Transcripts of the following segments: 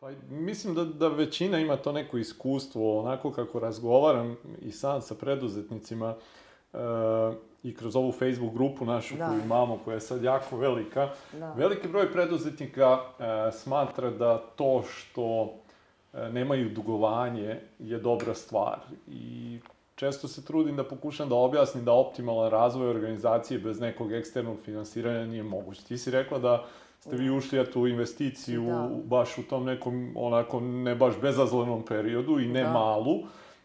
Pa mislim da, da većina ima to neko iskustvo, onako kako razgovaram i sam sa preduzetnicima e, i kroz ovu Facebook grupu našu da. koju imamo, koja je sad jako velika, da. veliki broj preduzetnika e, smatra da to što e, nemaju dugovanje je dobra stvar. I često se trudim da pokušam da objasnim da optimalan razvoj organizacije bez nekog eksternog finansiranja nije moguć. Ti si rekla da ste vi ušli eto, u investiciju da. baš u tom nekom, onako, ne baš bezazlenom periodu i ne da. malu.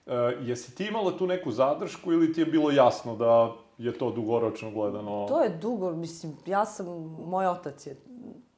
E, jesi ti imala tu neku zadršku ili ti je bilo jasno da je to dugoročno gledano? To je dugo, mislim, ja sam, moj otac je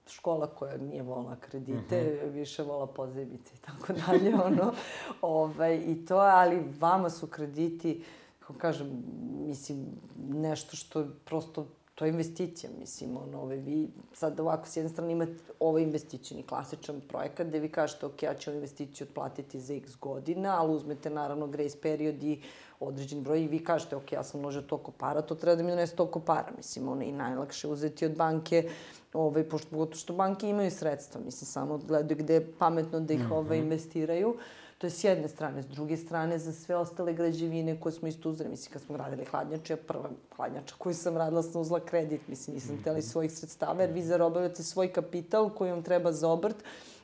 škola koja nije volila kredite, mm -hmm. više vola pozajmice i tako dalje, ono. ovaj, I to, ali vama su krediti, kako kažem, mislim, nešto što prosto to je investicija, mislim, ono, ove, vi sad ovako s jedne strane imate ovaj investicijni klasičan projekat gde vi kažete, ok, ja ću investiciju otplatiti za x godina, ali uzmete naravno grace period i određen broj i vi kažete, ok, ja sam uložio toliko para, to treba da mi donese toliko para, mislim, ono, i najlakše uzeti od banke, ovaj, pošto, pogotovo što banke imaju sredstva, mislim, samo gledaju gde je pametno da ih mm -hmm. ovaj, investiraju. To je s jedne strane. S druge strane, za sve ostale građevine koje smo isto uzeli, mislim, kad smo radili hladnjače, prva hladnjača koju sam radila sam uzela kredit, mislim, nisam mm -hmm. svojih sredstava, jer vi zarobavate svoj kapital koji vam treba za obrt,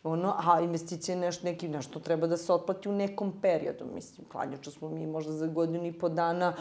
ono, a investicija je nešto, neki, nešto treba da se otplati u nekom periodu. Mislim, hladnjaču smo mi možda za godinu i po dana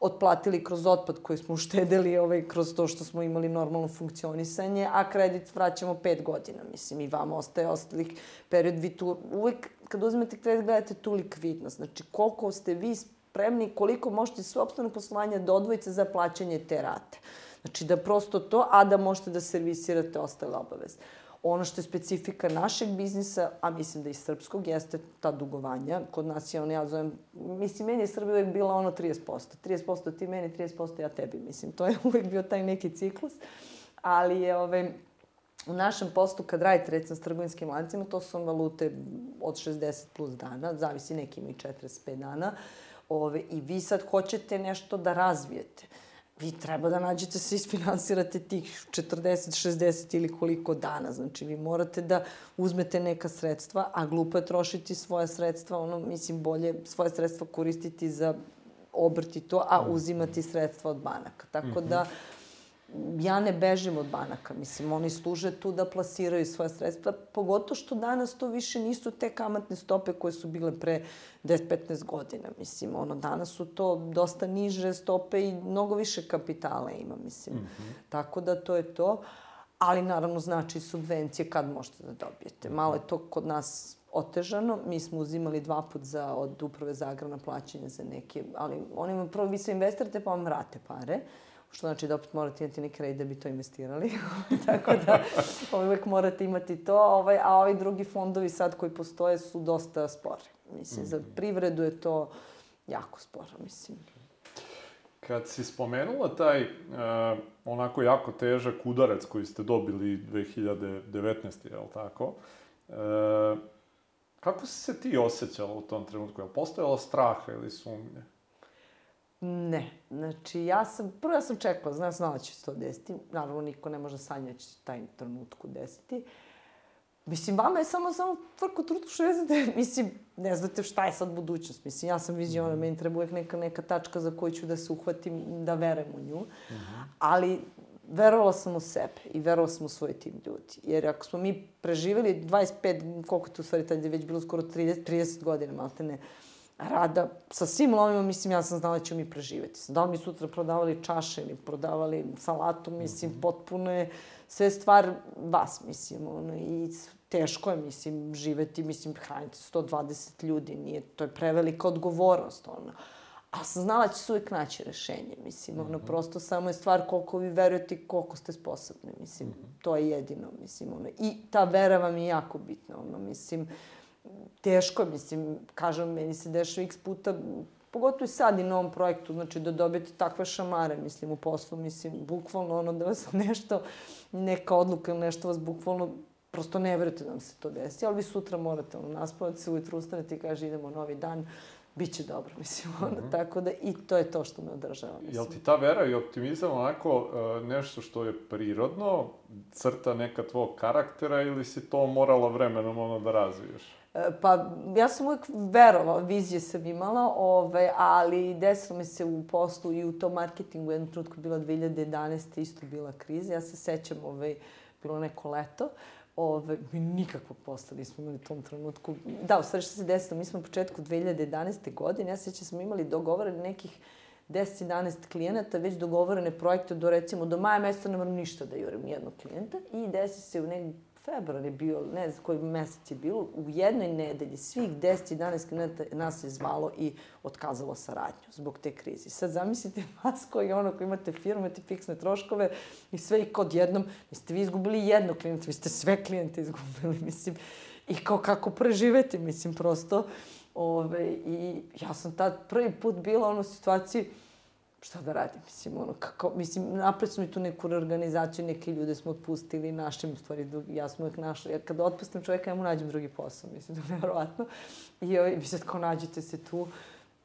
otplatili kroz otpad koji smo uštedeli ovaj, kroz to što smo imali normalno funkcionisanje, a kredit vraćamo pet godina. Mislim, i vama ostaje ostalih period. Vi tu uvek, kad uzmete kredit, gledate tu likvidnost. Znači, koliko ste vi spremni, koliko možete sobstveno poslovanje da odvojite za plaćanje te rate. Znači, da prosto to, a da možete da servisirate ostale obaveze. Ono što je specifika našeg biznisa, a mislim da i srpskog, jeste ta dugovanja. Kod nas je ono, ja zovem, mislim, meni je Srbija uvek bila ono 30%. 30% ti meni, 30% ja tebi, mislim. To je uvek bio taj neki ciklus. Ali je, ovaj, u našem poslu, kad radite recimo s trgovinskim lancima, to su valute od 60 plus dana, zavisi nekim i 45 dana, ove, i vi sad hoćete nešto da razvijete vi treba da nađete se isfinansirate tih 40, 60 ili koliko dana. Znači, vi morate da uzmete neka sredstva, a glupo je trošiti svoje sredstva, ono, mislim, bolje svoje sredstva koristiti za obrt i to, a uzimati sredstva od banaka. Tako da, mhm ja ne bežim od banaka, mislim, oni služe tu da plasiraju svoje sredstva, pogotovo što danas to više nisu te kamatne stope koje su bile pre 10-15 godina, mislim, ono, danas su to dosta niže stope i mnogo više kapitala ima, mislim. Mm -hmm. Tako da to je to, ali naravno znači subvencije kad možete da dobijete. Malo je to kod nas otežano. Mi smo uzimali dva put za, od uprave za agrana plaćanje za neke, ali oni prvo vi se investirate pa vam vrate pare. Mm što znači da opet morate imati neki kredit da bi to investirali. Tako da uvek morate imati to, ovaj, a ovi drugi fondovi sad koji postoje su dosta spori. Mislim, mm -hmm. za mhm. privredu je to jako sporo, mislim. Kad si spomenula taj uh, onako jako težak udarac koji ste dobili 2019. je li tako? Uh, kako si se ti osjećala u tom trenutku? Je li postojala straha ili sumnje? Ne. Znači, ja sam, prvo ja sam čekala, znam, znala će se to desiti. Naravno, niko ne može sanjati da taj trenutku desiti. Mislim, vama je samo, samo tvrko trutu što ne znate, mislim, ne znate šta je sad budućnost. Mislim, ja sam viziona, meni treba uvek neka, neka tačka za koju ću da se uhvatim, da verujem u nju. Uh mhm. -huh. Ali verovala sam u sebe i verovala sam u svoj tim ljudi. Jer ako smo mi preživeli 25, koliko je to u stvari tad je već bilo skoro 30, 30 godina, malte ne, uh, rada sa svim lovima, mislim, ja sam znala da ćemo mi preživeti. Da li mi sutra prodavali čaše ili prodavali salatu, mislim, mhm. potpuno je sve stvar vas, mislim, ono, i teško je, mislim, živeti, mislim, hraniti 120 ljudi, nije, to je prevelika odgovornost, ono. A sam znala da će se uvijek naći rešenje, mislim, ono, mhm. prosto samo je stvar koliko vi verujete i koliko ste sposobni, mislim, mm -hmm. to je jedino, mislim, ono. I ta vera vam je jako bitna, ono, mislim, teško, mislim, kažem, meni se dešava x puta, pogotovo i sad i na ovom projektu, znači da dobijete takve šamare, mislim, u poslu, mislim, bukvalno ono da vas nešto, neka odluka ili nešto vas bukvalno, prosto ne verujete da vam se to desi, ali vi sutra morate ono, naspavati se, ujutru ustanete i kaže idemo novi dan, bit će dobro, mislim, onda, mm -hmm. tako da i to je to što me održava. Mislim. Jel ti ta vera i optimizam onako uh, nešto što je prirodno, crta neka tvog karaktera ili si to morala vremenom ono da razviješ? E, pa, ja sam uvijek verovala, vizije sam imala, ovaj, ali desilo mi se u poslu i u tom marketingu, jednom trenutku bila 2011. isto bila kriza. Ja se sećam, ovaj, bilo neko leto, ove, mi nikakvog posla nismo imali u tom trenutku. Da, u stvari što se desilo, mi smo u početku 2011. godine, ja sećam smo imali dogovorene nekih 10-11 klijenata, već dogovorene projekte do recimo do maja meseca ne moram ništa da jurim jednog klijenta i desi se u nekih februar je bio, ne znam koji mesec je bilo, u jednoj nedelji svih 10-11 klinenta nas je zvalo i otkazalo saradnju zbog te krize. Sad zamislite vas koji ono koji imate firmu, imate fiksne troškove i sve i kod jednom, niste vi izgubili jednog klijenta, vi ste sve klijente izgubili, mislim. I kao kako preživete, mislim, prosto. Ove, I ja sam tad prvi put bila u situaciji, šta da radim, mislim, ono, kako, mislim, napred smo i tu neku reorganizaciju, neke ljude smo otpustili, našim, u stvari, ja smo ih našli, jer kada otpustim čovjeka, ja mu nađem drugi posao, mislim, to je nevjerovatno. I ovaj, vi sad, kao nađete se tu,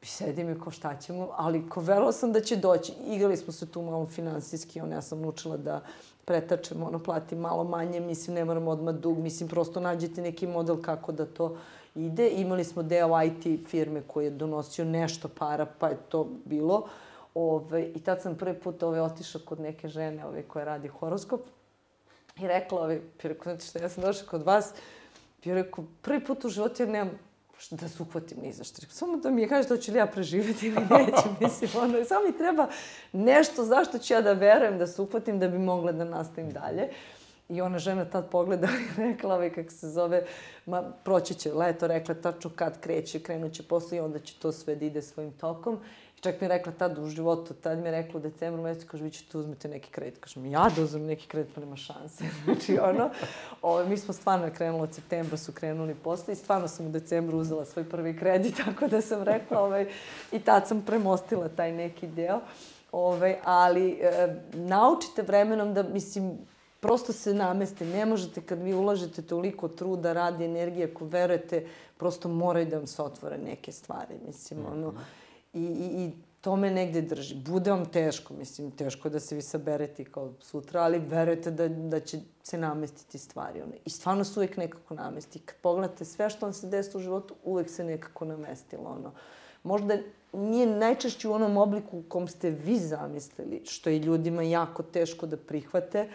i sedim i kao šta ćemo, ali ko verovao sam da će doći. Igrali smo se tu malo finansijski, ono, ja sam naučila da pretačem, ono, platim malo manje, mislim, ne moram odmah dug, mislim, prosto nađete neki model kako da to ide. Imali smo deo IT firme koji je donosio nešto para, pa je to bilo. Ove, I tad sam prvi put ove, otišao kod neke žene ove, koja radi horoskop i rekla, ove, rekao, znači što ja sam došla kod vas, rekao, prvi put u životu ja nemam da se uhvatim ni za što. Samo da mi je kaže da ću li ja preživeti ili neću. Mislim, ono, samo mi treba nešto zašto ću ja da verujem da se uhvatim da bi mogla da nastavim dalje. I ona žena tad pogleda i rekla, ovaj, kako se zove, ma, proći će leto, rekla tačno kad kreće, krenuće posle i onda će to sve da ide svojim tokom. Čak mi je rekla tad u životu, tad mi je rekla u decembru mesecu, kaže, vi ćete uzmete neki kredit. Kažem, ja da uzmem neki kredit, pa nema šanse. znači, ono, ovo, mi smo stvarno krenuli od septembra, su krenuli posle i stvarno sam u decembru uzela svoj prvi kredit, tako da sam rekla, ovaj, i tad sam premostila taj neki deo. Ovaj, ali e, naučite vremenom da, mislim, prosto se nameste. Ne možete kad vi ulažete toliko truda, radi, energije, ako verujete, prosto moraju da vam se otvore neke stvari. Mislim, ono, mm -hmm I, i, i to me negde drži. Bude vam teško, mislim, teško da se vi saberete kao sutra, ali verujete da, da će se namestiti stvari. One. I stvarno se uvek nekako namesti. Kad pogledate sve što vam se desi u životu, uvek se nekako namestilo. Ono. Možda nije najčešće u onom obliku u kom ste vi zamislili, što je ljudima jako teško da prihvate,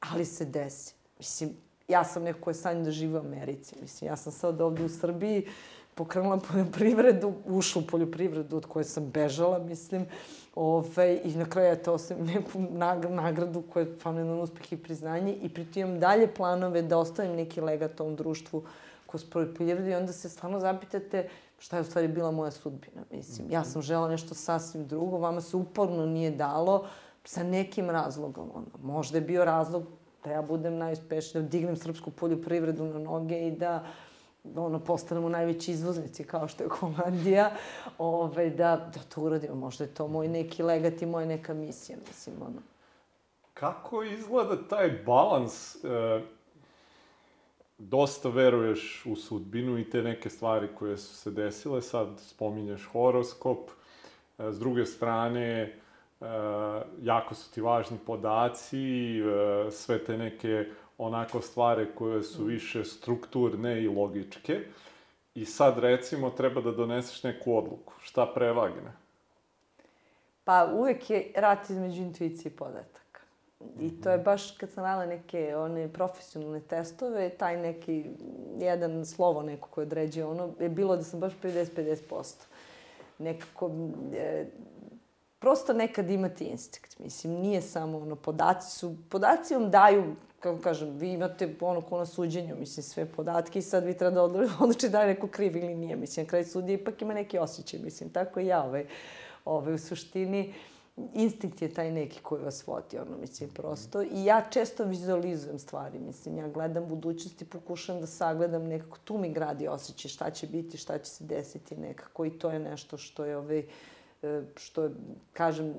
ali se desi. Mislim, ja sam neko je sanj da žive u Americi. Mislim, ja sam sad ovde u Srbiji, pokrenula poljoprivredu, ušla u poljoprivredu od koje sam bežala, mislim. Ove, I na kraju, eto, ostavim neku nagradu koja je fenomenalan uspeh i priznanje i pritom dalje planove da ostavim neki legat ovom društvu kroz poljoprivredu i onda se stvarno zapitate šta je u stvari bila moja sudbina. Mislim, ja sam žela nešto sasvim drugo, vama se uporno nije dalo sa nekim razlogom. Ono. Možda je bio razlog da ja budem najuspešnija, da dignem srpsku poljoprivredu na noge i da ono, postanemo najveći izvoznici kao što je Holandija, ovaj, da, da to uradimo. Možda je to moj neki legat i moja neka misija, mislim, ono. Kako izgleda taj balans? E, dosta veruješ u sudbinu i te neke stvari koje su se desile, sad spominješ horoskop, e, s druge strane, e, jako su ti važni podaci, e, sve te neke onako stvari koje su mm. više strukturne i logičke. I sad, recimo, treba da doneseš neku odluku. Šta prevagne? Pa uvek je rat između intuicije i podataka. I to je mhm. baš kad sam radila neke one profesionalne testove, taj neki, jedan slovo neko koje određuje ono, je bilo da sam baš 50-50%. Nekako, e, prosto nekad imate instinkt. Mislim, nije samo ono, podaci su, podaci vam daju kako kažem, vi imate ono ko na suđenju, mislim, sve podatke i sad vi treba da odlučite da je neko kriv ili nije. Mislim, na kraju sudije ipak ima neki osjećaj, mislim, tako i ja, ovaj, ovaj, u suštini, instinkt je taj neki koji vas vodi, ono, mislim, prosto. I ja često vizualizujem stvari, mislim, ja gledam budućnost i pokušam da sagledam nekako, tu mi gradi osjećaj šta će biti, šta će se desiti nekako i to je nešto što je, ovaj, što je, kažem,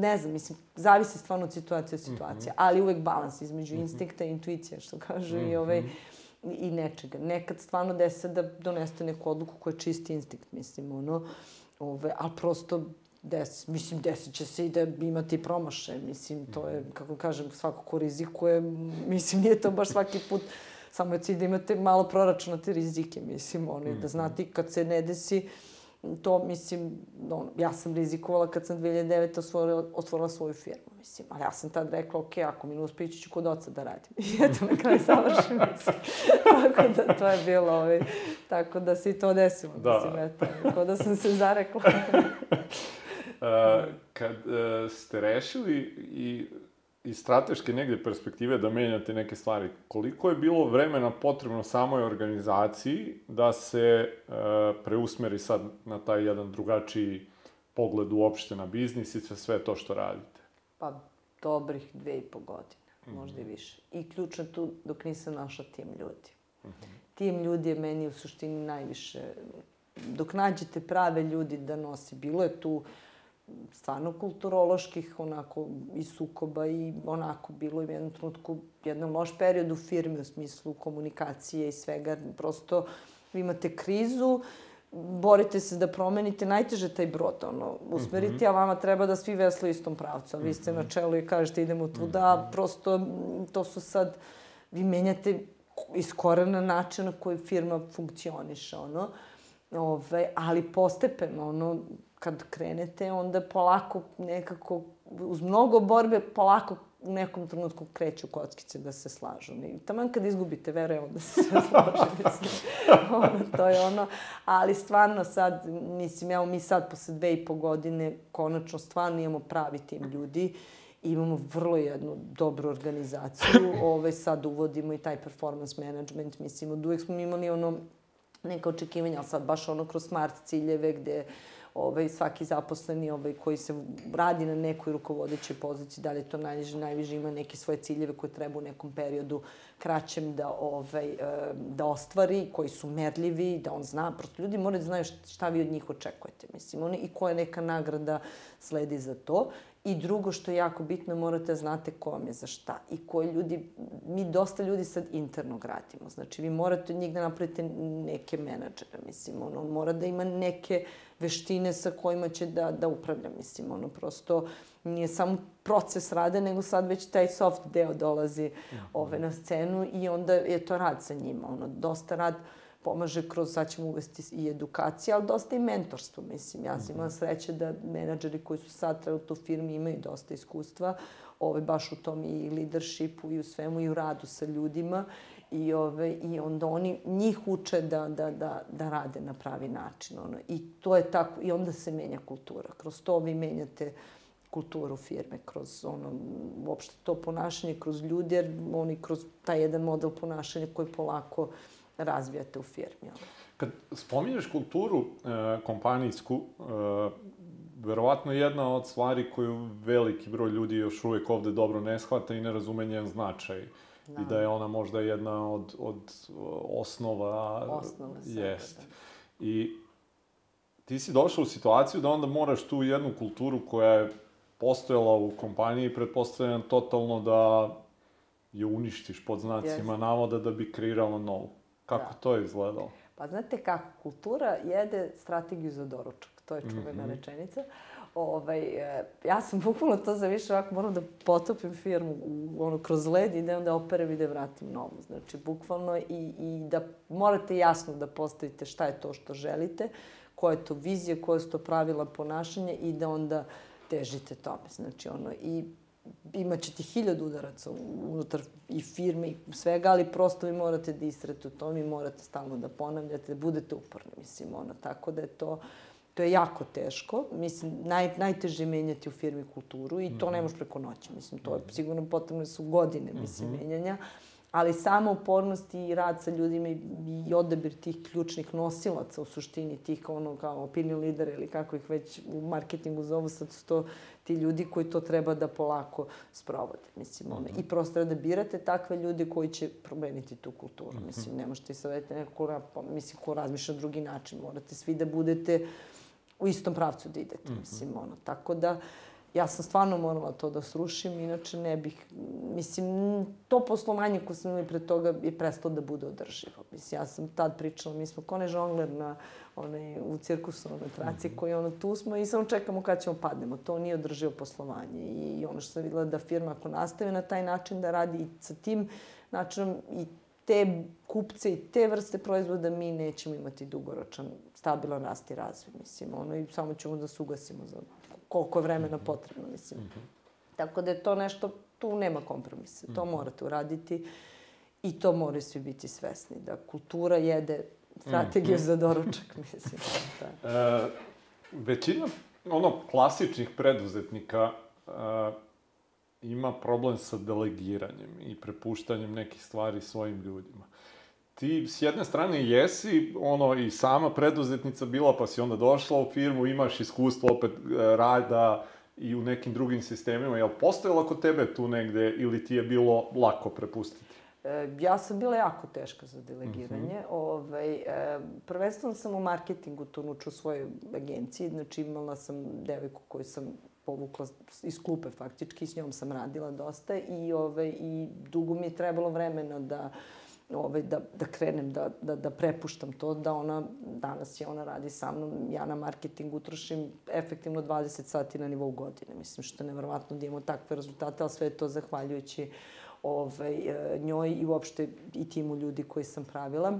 ne znam, mislim, zavisi stvarno od situacije od situacije, mm -hmm. ali uvek balans između mm -hmm. instinkta i intuicije, što kaže mm -hmm. i ovaj, i nečega. Nekad stvarno desi da donesete neku odluku koja je čisti instinkt, mislim, ono, ove, ali prosto des, mislim, desit će se i da imate promaše, mislim, to je, kako kažem, svako ko rizikuje, mislim, nije to baš svaki put, samo je cilj da imate malo proračunate rizike, mislim, ono, da znate kad se ne desi, to, mislim, ono, ja sam rizikovala kad sam 2009. Otvorila, otvorila svoju firmu, mislim, ali ja sam tad rekla, ok, ako mi ne uspe, ići ću kod oca da radim. I eto, na kraju završim, mislim. tako da to je bilo, ovaj, tako da se i to desilo, da. mislim, eto, tako da sam se zarekla. uh, kad uh, ste rešili i iz strateške negde perspektive da menjate neke stvari, koliko je bilo vremena potrebno samoj organizaciji da se e, preusmeri sad na taj jedan drugačiji pogled uopšte na biznis i sve to što radite? Pa, dobrih dve i po godine, mm -hmm. možda i više. I ključno tu dok nisam našla tim ljudi. Mm -hmm. Tim ljudi je meni u suštini najviše... Dok nađete prave ljudi da nosi, bilo je tu uh, stvarno kulturoloških onako i sukoba i onako bilo je u jednom trenutku jedan loš period u firmi u smislu komunikacije i svega. Prosto vi imate krizu, borite se da promenite, najteže taj brod, ono, usmeriti, mm -hmm. a vama treba da svi vesle istom pravcu. A vi ste na mhm. čelu i kažete idemo tuda, mm -hmm. prosto to su sad, vi menjate iz korena način na koji firma funkcioniše, ono. Ove, ali postepeno, ono, kad krenete, onda polako nekako, uz mnogo borbe, polako u nekom trenutku kreću kockice da se slažu. I taman kad izgubite vere, onda se sve slaže. Ono, to je ono. Ali stvarno sad, mislim, evo mi sad posle dve i po godine konačno stvarno imamo pravi tim ljudi. Imamo vrlo jednu dobru organizaciju. Ove, sad uvodimo i taj performance management. Mislim, od uvek smo imali ono neka očekivanja, ali sad baš ono kroz smart ciljeve gde ovaj, svaki zaposleni ovaj, koji se radi na nekoj rukovodećoj poziciji, da li to najviše, najviše ima neke svoje ciljeve koje treba u nekom periodu kraćem da, ovaj, da ostvari, koji su merljivi, da on zna. Prosto ljudi moraju da znaju šta vi od njih očekujete. Mislim, oni, i koja neka nagrada sledi za to. I drugo što je jako bitno, morate da znate ko vam je za šta. I koji ljudi, mi dosta ljudi sad interno gradimo. Znači, vi morate od njih da napravite neke menadžere, mislim, ono, mora da ima neke veštine sa kojima će da, da upravlja, mislim, ono, prosto nije samo proces rade, nego sad već taj soft deo dolazi mhm. ove, na scenu i onda je to rad sa njima, ono, dosta rad pomaže kroz, sad ćemo uvesti i edukacija, ali dosta i mentorstvo, mislim. Ja sam imala mhm. sreće da menadžeri koji su sad trenutno u firmi imaju dosta iskustva, ove, baš u tom i leadershipu i u svemu i u radu sa ljudima i, ove, i onda oni njih uče da, da, da, da rade na pravi način. Ono. I to je tako, i onda se menja kultura. Kroz to vi menjate kulturu firme, kroz ono, uopšte to ponašanje, kroz ljudi, jer oni kroz taj jedan model ponašanja koji polako razvijate u firmi. Ono. Kad spominješ kulturu e, kompanijsku, e, verovatno jedna od stvari koju veliki broj ljudi još uvek ovde dobro ne shvata i ne razume njen značaj. Da. I da je ona možda jedna od, od osnova... Osnova jest. Da. I ti si došla u situaciju da onda moraš tu jednu kulturu koja je postojala u kompaniji, pretpostavljam totalno da je uništiš pod znacima yes. navoda da bi kreirala novu. Kako da. to je izgledalo? Pa znate kako, kultura jede strategiju za doručak. To je čuvena mm -hmm. rečenica. Ovaj, e, ja sam bukvalno to za više ovako moram da potopim firmu u, ono, kroz led i da onda operem i da vratim novu. Znači, bukvalno i, i da morate jasno da postavite šta je to što želite, koja je to vizija, koja su to pravila ponašanja i da onda težite tome. Znači, ono, i imaćete hiljadu udaraca unutar i firme i svega, ali prosto vi morate da istrete u tom i morate stalno da ponavljate, da budete uporni, mislim, ono, tako da je to, to je jako teško. Mislim, naj, najteže je menjati u firmi kulturu i to mm -hmm. ne može preko noći, mislim, to je mhm. sigurno potrebno su godine, mislim, mm -hmm. menjanja. Ali sama upornost i rad sa ljudima i, odabir tih ključnih nosilaca u suštini, tih ono kao opinion leader ili kako ih već u marketingu zovu, sad su to ti ljudi koji to treba da polako sprovode. Mislim, one. I prosto treba da birate takve ljude koji će promeniti tu kulturu. Mhm. Mislim, ne možete savjeti neko, mislim, ko razmišlja na drugi način. Morate svi da budete u istom pravcu da idete, mhm. mislim, ono. Tako da, ja sam stvarno morala to da srušim, inače ne bih, mislim, to poslovanje koje sam imali pre toga je prestalo da bude održivo. Mislim, ja sam tad pričala, mi smo kone žongler na, onaj, u cirkusovnoj traci, mm -hmm. koji ono, tu smo i samo čekamo kad ćemo padnemo. To nije održivo poslovanje. I, ono što sam videla da firma ako nastavi na taj način da radi i sa tim načinom i te kupce i te vrste proizvoda mi nećemo imati dugoročan, stabilan rast i razvoj, mislim, ono, i samo ćemo da se ugasimo za koliko je vremena mhm. potrebno, mislim. Mm -hmm. Tako da je to nešto, tu nema kompromisa, to mm -hmm. morate uraditi i to moraju svi biti svesni, da kultura jede strategiju mm -hmm. za doručak, mislim. Da. E, većina, ono, klasičnih preduzetnika e, ima problem sa delegiranjem i prepuštanjem nekih stvari svojim ljudima. Ti s jedne strane jesi ono i sama preduzetnica bila pa si onda došla u firmu, imaš iskustvo opet e, rada i u nekim drugim sistemima. Je li postojala kod tebe tu negde ili ti je bilo lako prepustiti? E, ja sam bila jako teška za delegiranje. Mm -hmm. ovaj, e, prvenstveno sam u marketingu tunuču u svojoj agenciji. Znači imala sam devojku koju sam povukla iz klupe faktički, s njom sam radila dosta i, ovaj, i dugo mi je trebalo vremena da ovaj, da, da krenem da, da, da prepuštam to, da ona, danas je ona radi sa mnom, ja na marketing utrošim efektivno 20 sati na nivou godine. Mislim što je nevrovatno da imamo takve rezultate, ali sve je to zahvaljujući ovaj, e, njoj i uopšte i timu ljudi koji sam pravila.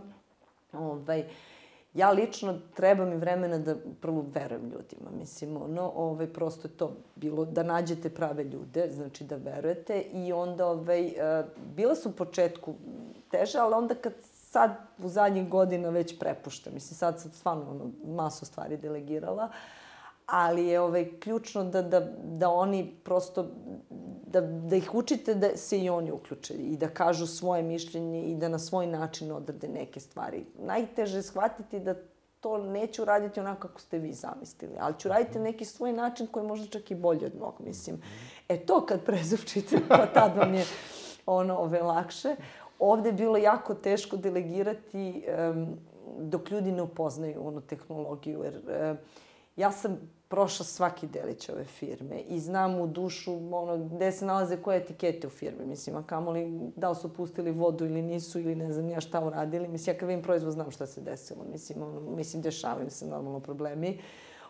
Ovaj, ja lično treba mi vremena da prvo verujem ljudima. Mislim, ono, ovaj, prosto je to bilo da nađete prave ljude, znači da verujete i onda, ovaj, uh, bila su u početku teže, ali onda kad sad u zadnjih godina već prepuštam. Mislim, sad sam stvarno ono, masu stvari delegirala, ali je ovaj, ključno da, da, da oni prosto, da, da ih učite da se i oni uključe i da kažu svoje mišljenje i da na svoj način odrade neke stvari. Najteže je shvatiti da to neću raditi onako kako ste vi zamislili, ali ću raditi na neki svoj način koji je možda čak i bolji od mog, mislim. E to kad prezupčite, pa tad vam je ono ove lakše. Ovde je bilo jako teško delegirati um, dok ljudi ne upoznaju onu tehnologiju, jer uh, ja sam prošla svaki delić ove firme i znam u dušu ono, gde se nalaze koje etikete u firmi. Mislim, a kamoli da li su pustili vodu ili nisu ili ne znam ja šta uradili. Mislim, ja kad vidim proizvod znam šta se desilo. Mislim, ono, mislim dešavaju se normalno problemi.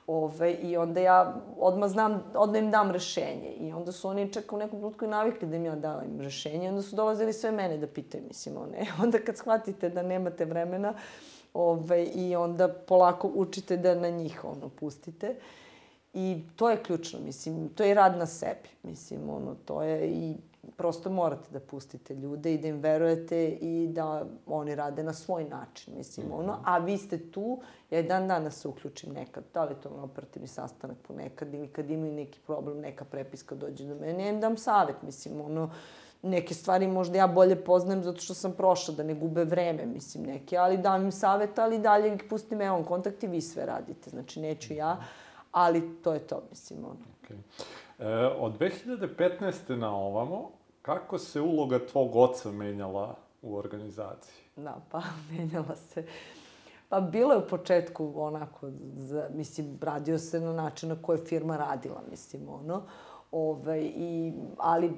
Ove, I onda ja odmah znam, odmah im dam rešenje. I onda su oni čak u nekom trenutku i navikli da im ja dala im rešenje. Onda su dolazili sve mene da pitaju, mislim, one. Onda kad shvatite da nemate vremena, ove, i onda polako učite da na njih ono pustite. I to je ključno, mislim, to je rad na sebi, mislim, ono, to je i prosto morate da pustite ljude i da im verujete i da oni rade na svoj način, mislim, mm -hmm. ono, a vi ste tu, ja i dan danas se uključim nekad, da li to je operativni sastanak ponekad ili kad imaju neki problem, neka prepiska dođe do mene, ja im dam savet, mislim, ono, neke stvari možda ja bolje poznajem zato što sam prošla, da ne gube vreme, mislim, neke, ali dam im savet, ali dalje ih pustim, evo, kontakt i vi sve radite, znači neću ja, -hmm ali to je to, mislim, ono. Okay. E, od 2015. na ovamo, kako se uloga tvog oca menjala u organizaciji? Da, pa menjala se. Pa bilo je u početku onako, za, mislim, radio se na način na koje firma radila, mislim, ono. Ove, i, ali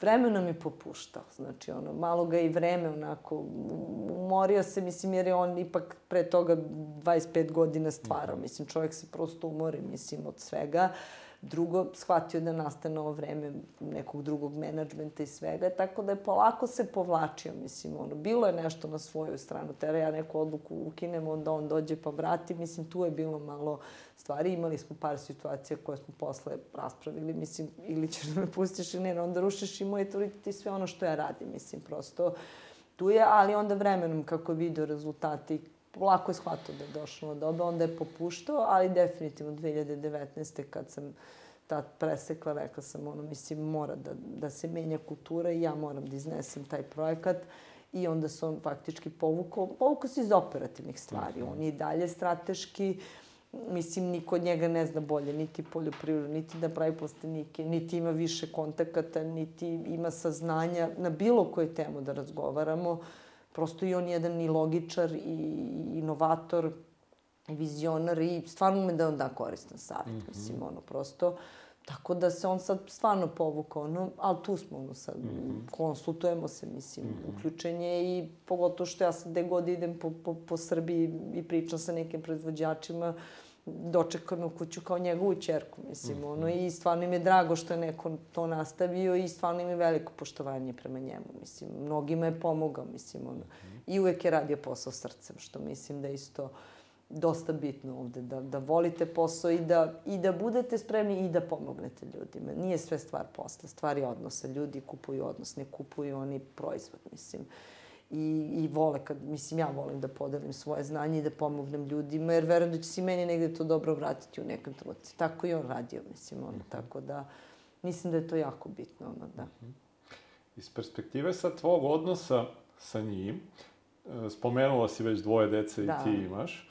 vremenom je popuštao, znači ono, malo ga i vreme onako, umorio se, mislim, jer je on ipak pre toga 25 godina stvarao, mhm. mislim, čovjek se prosto umori, mislim, od svega. Drugo, shvatio da nastane ovo vreme nekog drugog menadžmenta i svega, tako da je polako se povlačio, mislim, ono, bilo je nešto na svoju stranu, tera ja neku odluku ukinem, onda on dođe pa vrati, mislim, tu je bilo malo stvari. Imali smo par situacija koje smo posle raspravili, mislim, ili ćeš da me pustiš ili ne, onda rušiš i moj autoritet i sve ono što ja radim, mislim, prosto tu je, ali onda vremenom kako je video rezultati, lako je shvatio da je došlo do doba, onda je popuštao, ali definitivno 2019. kad sam tad presekla, rekla sam, ono, mislim, mora da, da se menja kultura i ja moram da iznesem taj projekat. I onda se on faktički povukao, povukao se iz operativnih stvari. On je i dalje strateški, uh, mislim, niko od njega ne zna bolje, niti poljoprivredu, niti da pravi plastenike, niti ima više kontakata, niti ima saznanja na bilo koju temu da razgovaramo. Prosto i on je jedan i logičar, i inovator, i vizionar, i stvarno ume da on da koristan savjet. Mm -hmm. Mislim, ono, prosto, Tako da se on sad stvarno povukao, no, ali tu smo ono sad, mm -hmm. konsultujemo se, mislim, mm -hmm. uključen je i pogotovo što ja sad gde god idem po, po, po Srbiji i pričam sa nekim proizvođačima, dočekam u kuću kao njegovu čerku, mislim, mm -hmm. ono, i stvarno im je drago što je neko to nastavio i stvarno im je veliko poštovanje prema njemu, mislim, mnogima je pomogao, mislim, ono, mm -hmm. i uvek je radio posao srcem, što mislim da isto, uh, dosta bitno ovde, da, da volite posao i da, i da budete spremni i da pomognete ljudima. Nije sve stvar posla, stvar je odnosa. Ljudi kupuju odnos, ne kupuju oni proizvod, mislim. I, i vole kad, mislim, ja volim da podelim svoje znanje i da pomognem ljudima, jer verujem da će si meni negde to dobro vratiti u nekom trenutku. Tako i on radio, mislim, ono, mhm. tako da, mislim da je to jako bitno, ono, da. Mhm. Iz perspektive sa tvog odnosa sa njim, e, spomenula si već dvoje dece da. i ti imaš,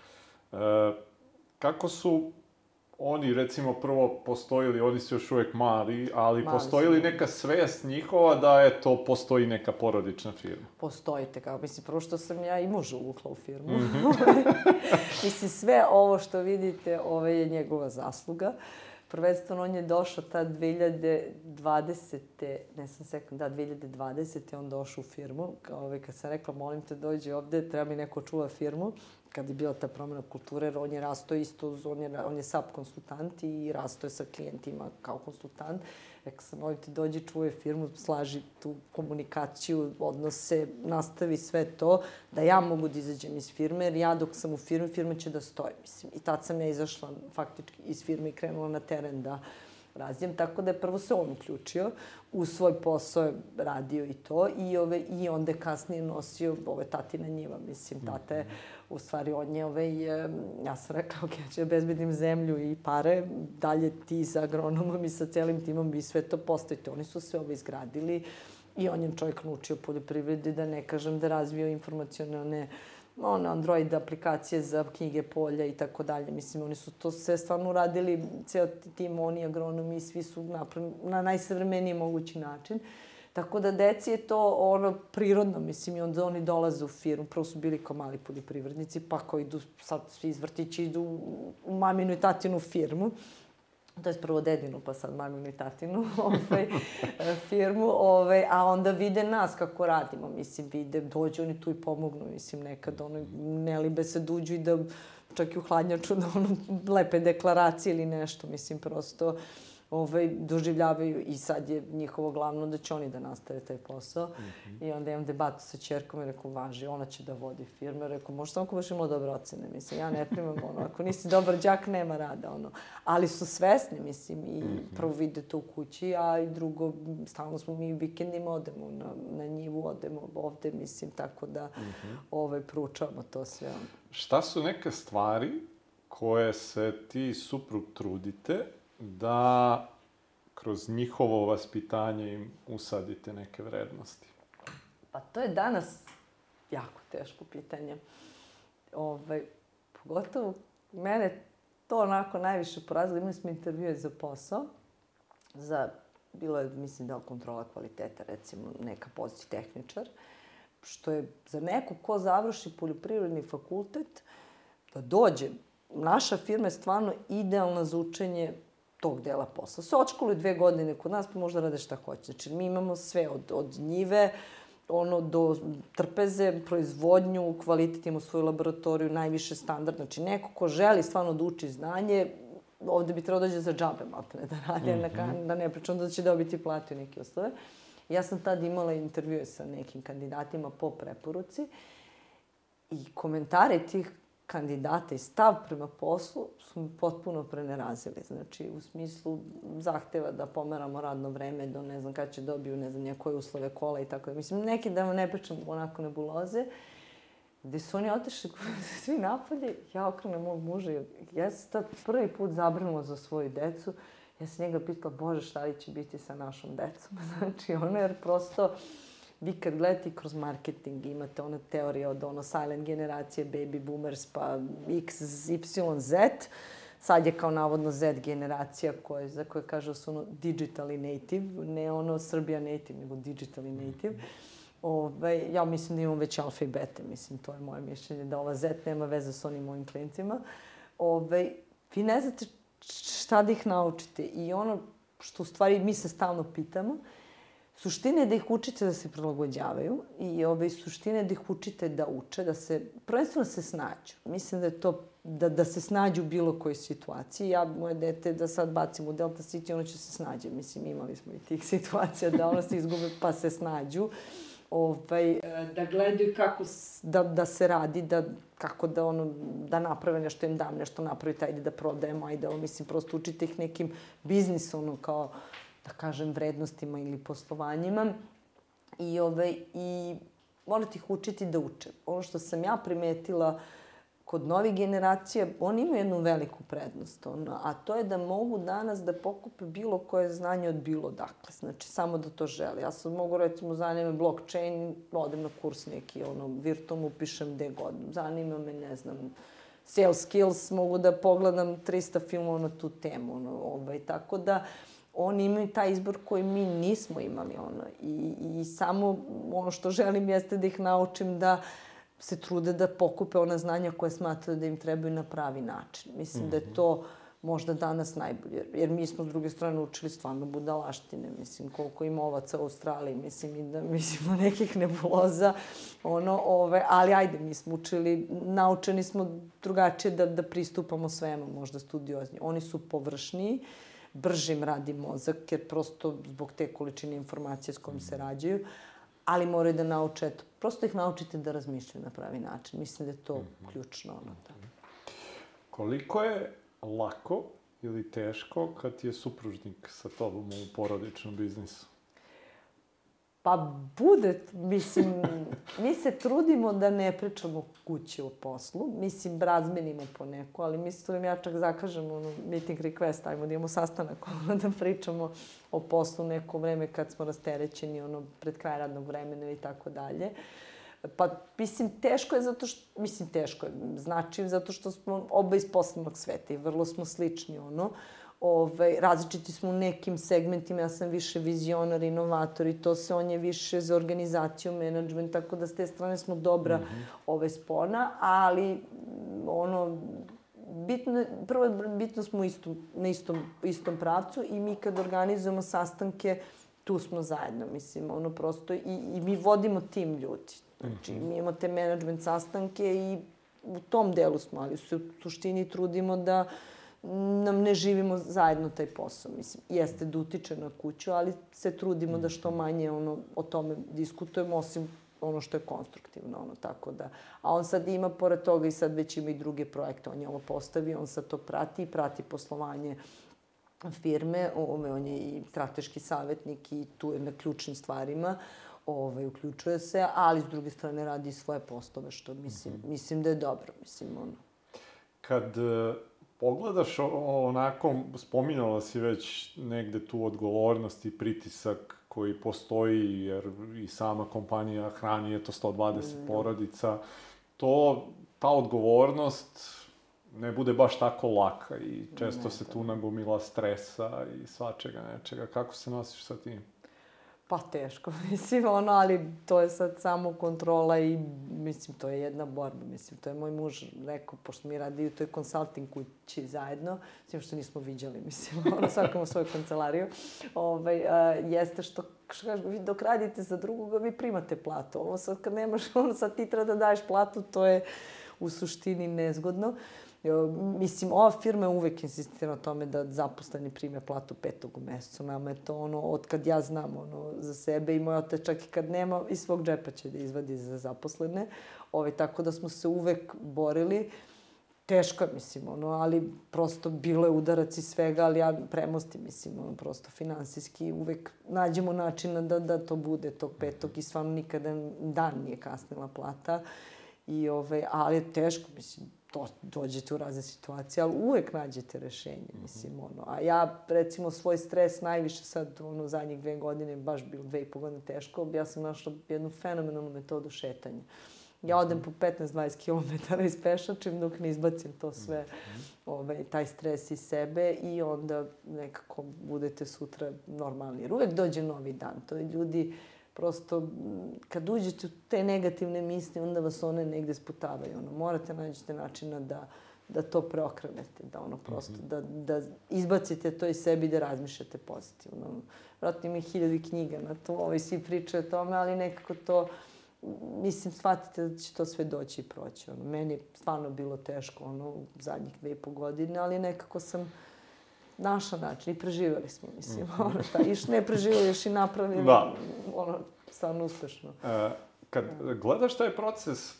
E, kako su oni, recimo, prvo postojili, oni su još uvek mali, ali mali postoji li neka svest njihova da je to, postoji neka porodična firma? Postojite, kao, mislim, prvo što sam ja i muža uvukla u firmu. Mm -hmm. mislim, sve ovo što vidite, ove je njegova zasluga. Prvenstveno, on je došao ta 2020. Ne sam sekund, da, 2020. on došao u firmu. Kao, ove, kad sam rekla, molim te, dođi ovde, treba mi neko čuva firmu kad je bila ta promena kulture, on je rasto isto, on je, on je SAP konsultant i rasto je sa klijentima kao konsultant. Rekla sam, ovdje ti dođi, čuje firmu, slaži tu komunikaciju, odnose, nastavi sve to, da ja mogu da izađem iz firme, jer ja dok sam u firmi, firma će da stoji, mislim. I tad sam ja izašla faktički iz firme i krenula na teren da razvijem, tako da je prvo se on uključio, u svoj posao radio i to, i, ove, i onda je kasnije nosio ove tatina njiva, mislim, tata je u stvari on je, ovaj, ja sam rekla, ok, ja ću bezbedim zemlju i pare, dalje ti sa agronomom i sa celim timom vi sve to postavite. Oni su sve ovo izgradili i on je čovjek naučio poljoprivredi, da ne kažem da razvio informacionalne one Android aplikacije za knjige polja i tako dalje. Mislim, oni su to sve stvarno uradili, ceo tim, oni agronomi, svi su napravili na najsavremeniji mogući način. Tako da deci je to ono prirodno, mislim, i onda oni dolaze u firmu. Prvo su bili kao mali poljoprivrednici, pa kao idu, sad svi iz vrtića idu u maminu i tatinu firmu. To je prvo dedinu, pa sad maminu i tatinu ovaj, firmu, ovaj, a onda vide nas kako radimo, mislim, vide, dođu oni tu i pomognu, mislim, nekad ono, ne libe se duđu i da čak i u hladnjaču da ono, lepe deklaracije ili nešto, mislim, prosto ovaj, doživljavaju i sad je njihovo glavno da će oni da nastave taj posao. Mm -hmm. I onda imam debatu sa čerkom i rekao, važi, ona će da vodi firme. Rekao, možda samo ako baš imala dobre ocene, mislim, ja ne primam, ono, ako nisi dobar džak, nema rada, ono. Ali su svesni, mislim, i mm -hmm. prvo vide to u kući, a i drugo, stalno smo mi vikendima, odemo na, na njivu, odemo ovde, mislim, tako da, mm -hmm. ovaj, proučavamo to sve. Ono. Šta su neke stvari koje se ti suprug trudite da kroz njihovo vaspitanje im usadite neke vrednosti? Pa to je danas jako teško pitanje. Ovaj, pogotovo mene to onako najviše porazilo. Imali smo intervjue za posao, za, bilo je, mislim, da kontrola kvaliteta, recimo, neka pozicija tehničar, što je za neko ko završi poljoprivredni fakultet, da dođe, naša firma je stvarno idealna za učenje tog dela posla. Se očkoli dve godine kod nas, pa možda rade šta hoće. Znači, mi imamo sve od, od njive, ono, do trpeze, proizvodnju, kvalitet imamo svoju laboratoriju, najviše standard. Znači, neko ko želi stvarno da uči znanje, ovde bi trebao da dođe za džabe, malo ne da radi, mm -hmm. da ne pričam da će dobiti platu i neke uslove. Ja sam tad imala intervjue sa nekim kandidatima po preporuci i komentare tih kandidata i stav prema poslu su mi potpuno prenerazili. Znači, u smislu zahteva da pomeramo radno vreme do ne znam kada će dobiju, ne znam, njekoje uslove kola i tako. Mislim, neki da vam ne pričam onako nebuloze, gde su oni otišli svi napolje, ja okrenem mog muža i ja sam tad prvi put zabrinula za svoju decu. Ja sam njega pitala, Bože, šta li će biti sa našom decom? Znači, ono, jer prosto vi kad gledate kroz marketing, imate ona teorija od ono silent generacije, baby boomers, pa X, Y, Z, sad je kao navodno Z generacija koje, za koje kaže da su ono digitally native, ne ono Serbia native, nego digitally native. Ove, ovaj, ja mislim da imam već alfa i beta, mislim, to je moje mišljenje, da ova Z nema veze s onim mojim klincima. Ove, ovaj, vi ne znate šta da ih naučite i ono što u stvari mi se stalno pitamo, Suština je da ih učite da se prilagođavaju i ove, suština je da ih učite da uče, da se, prvenstveno da se snađu. Mislim da je to, da, da se snađu u bilo kojoj situaciji. Ja, moje dete, da sad bacim u Delta City, ono će se snađe. Mislim, imali smo i tih situacija da ono se izgube pa se snađu. Ovaj, da gledaju kako da, da se radi, da, kako da, ono, da naprave nešto, im dam nešto, napravite, ajde da prodajemo, ajde, ovo, mislim, prosto učite ih nekim biznisom, ono, kao, da kažem, vrednostima ili poslovanjima. I, ove, i morate ih učiti da uče. Ono što sam ja primetila kod novih generacija, oni imaju jednu veliku prednost, ono, a to je da mogu danas da pokupe bilo koje znanje od bilo dakle. Znači, samo da to žele. Ja sam mogu, recimo, zanima blockchain, odem na kurs neki, ono, virtualno upišem gde god. Zanima me, ne znam, sales skills, mogu da pogledam 300 filmova na tu temu, ono, ovaj, tako da, oni imaju taj izbor koji mi nismo imali ono i, i samo ono što želim jeste da ih naučim da se trude da pokupe ona znanja koje smatraju da im trebaju na pravi način. Mislim mm -hmm. da je mhm. to možda danas najbolje. Jer mi smo s druge strane učili stvarno budalaštine, mislim, koliko ima ovaca u Australiji, mislim, i da mislimo nekih nebuloza, ono, ove, ali ajde, mi smo učili, naučeni smo drugačije da, da pristupamo svemu, možda studiozni. Oni su površniji, bržim radi mozak, jer prosto zbog te količine informacije s kojim se rađaju, ali moraju da nauče, eto, prosto ih naučite da razmišljaju na pravi način. Mislim da je to mm -hmm. ključno. Ono, da. Koliko je lako ili teško kad je supružnik sa tobom u porodičnom biznisu? Pa bude, mislim, mi se trudimo da ne pričamo kući o poslu. Mislim, razmenimo po neku, ali mislim, ja čak zakažem ono, meeting request, ajmo da imamo sastanak, ono, da pričamo o poslu neko vreme kad smo rasterećeni, ono, pred kraj radnog vremena i tako dalje. Pa, mislim, teško je zato što, mislim, teško je, znači, zato što smo oba iz poslovnog sveta i vrlo smo slični, ono, ovaj, različiti smo u nekim segmentima, ja sam više vizionar, inovator i to se, on je više za organizaciju, menadžment, tako da s te strane smo dobra mm -hmm. ovaj, spona, ali ono, bitno, prvo bitno smo isto, na istom, istom pravcu i mi kad organizujemo sastanke, tu smo zajedno, mislim, ono prosto, i, i mi vodimo tim ljudi. Znači, -hmm. mi imamo te management sastanke i u tom delu smo, ali u suštini trudimo da uh, nam ne živimo zajedno taj posao. Mislim, jeste da utiče na kuću, ali se trudimo da što manje ono, o tome diskutujemo, osim ono što je konstruktivno, ono, tako da. A on sad ima, pored toga, i sad već ima i druge projekte, on je ovo postavio, on sad to prati i prati poslovanje firme, ove, on je i strateški savjetnik i tu je na ključnim stvarima, ovaj, uključuje se, ali s druge strane radi svoje poslove, što mislim, -hmm. mislim da je dobro, mislim, ono. Kad pogledaš onako, spominjala si već negde tu odgovornost i pritisak koji postoji, jer i sama kompanija hrani, eto, 120 mm. porodica, to, ta odgovornost ne bude baš tako laka i često ne, se tu nagomila stresa i svačega nečega. Kako se nosiš sa tim? Pa teško, mislim, ono, ali to je sad samo kontrola i, mislim, to je jedna borba, mislim, to je moj muž rekao, pošto mi radi u toj konsulting kući zajedno, mislim što nismo viđali, mislim, ono, svakamo svoju kancelariju, ovaj, a, jeste što, što kažem, vi dok radite za drugoga, vi primate platu, ovo sad kad nemaš, ono, sad ti treba da daješ platu, to je u suštini nezgodno. Uh, Mislim, ova firma uvek insistira na tome da zaposleni prime platu petog u mesecu. Nama je to ono, od kad ja znam ono, za sebe i moj otac čak i kad nema, iz svog džepa će da izvadi za zaposlene. Ove, ovaj, tako da smo se uvek borili. Teško mislim, ono, ali prosto bilo je udarac i svega, ali ja premostim, mislim, ono, prosto finansijski uvek nađemo načina da, da to bude tog petog i stvarno nikada dan nije kasnila plata. I, ovaj, ali je teško, mislim, to, dođete u razne situacije, ali uvek nađete rešenje, mhm. mislim, ono. A ja, recimo, svoj stres najviše sad, ono, zadnjih dve godine, baš bilo dve i po godine teško, ja sam našla jednu fenomenalnu metodu šetanja. Ja odem po 15-20 km i spešačim dok ne izbacim to sve, mhm. ovaj, taj stres iz sebe i onda nekako budete sutra normalni. Jer uvek dođe novi dan. To je ljudi, prosto, kad uđete u te negativne misli, onda vas one negde sputavaju. Ono, morate nađete načina da da to preokrenete, da ono prosto, mm -hmm. da, da izbacite to iz sebi i da razmišljate pozitivno. Vratno ima hiljadi knjiga na to, ovi svi pričaju o tome, ali nekako to, mislim, shvatite da će to sve doći i proći. Ono, meni je stvarno bilo teško, ono, zadnjih dve i po godine, ali nekako sam našla način i preživjeli smo, mislim, mm -hmm. ono, ta, iš ne preživjeli, još i napravili, da. ono, stvarno uspešno. E, kad gledaš taj proces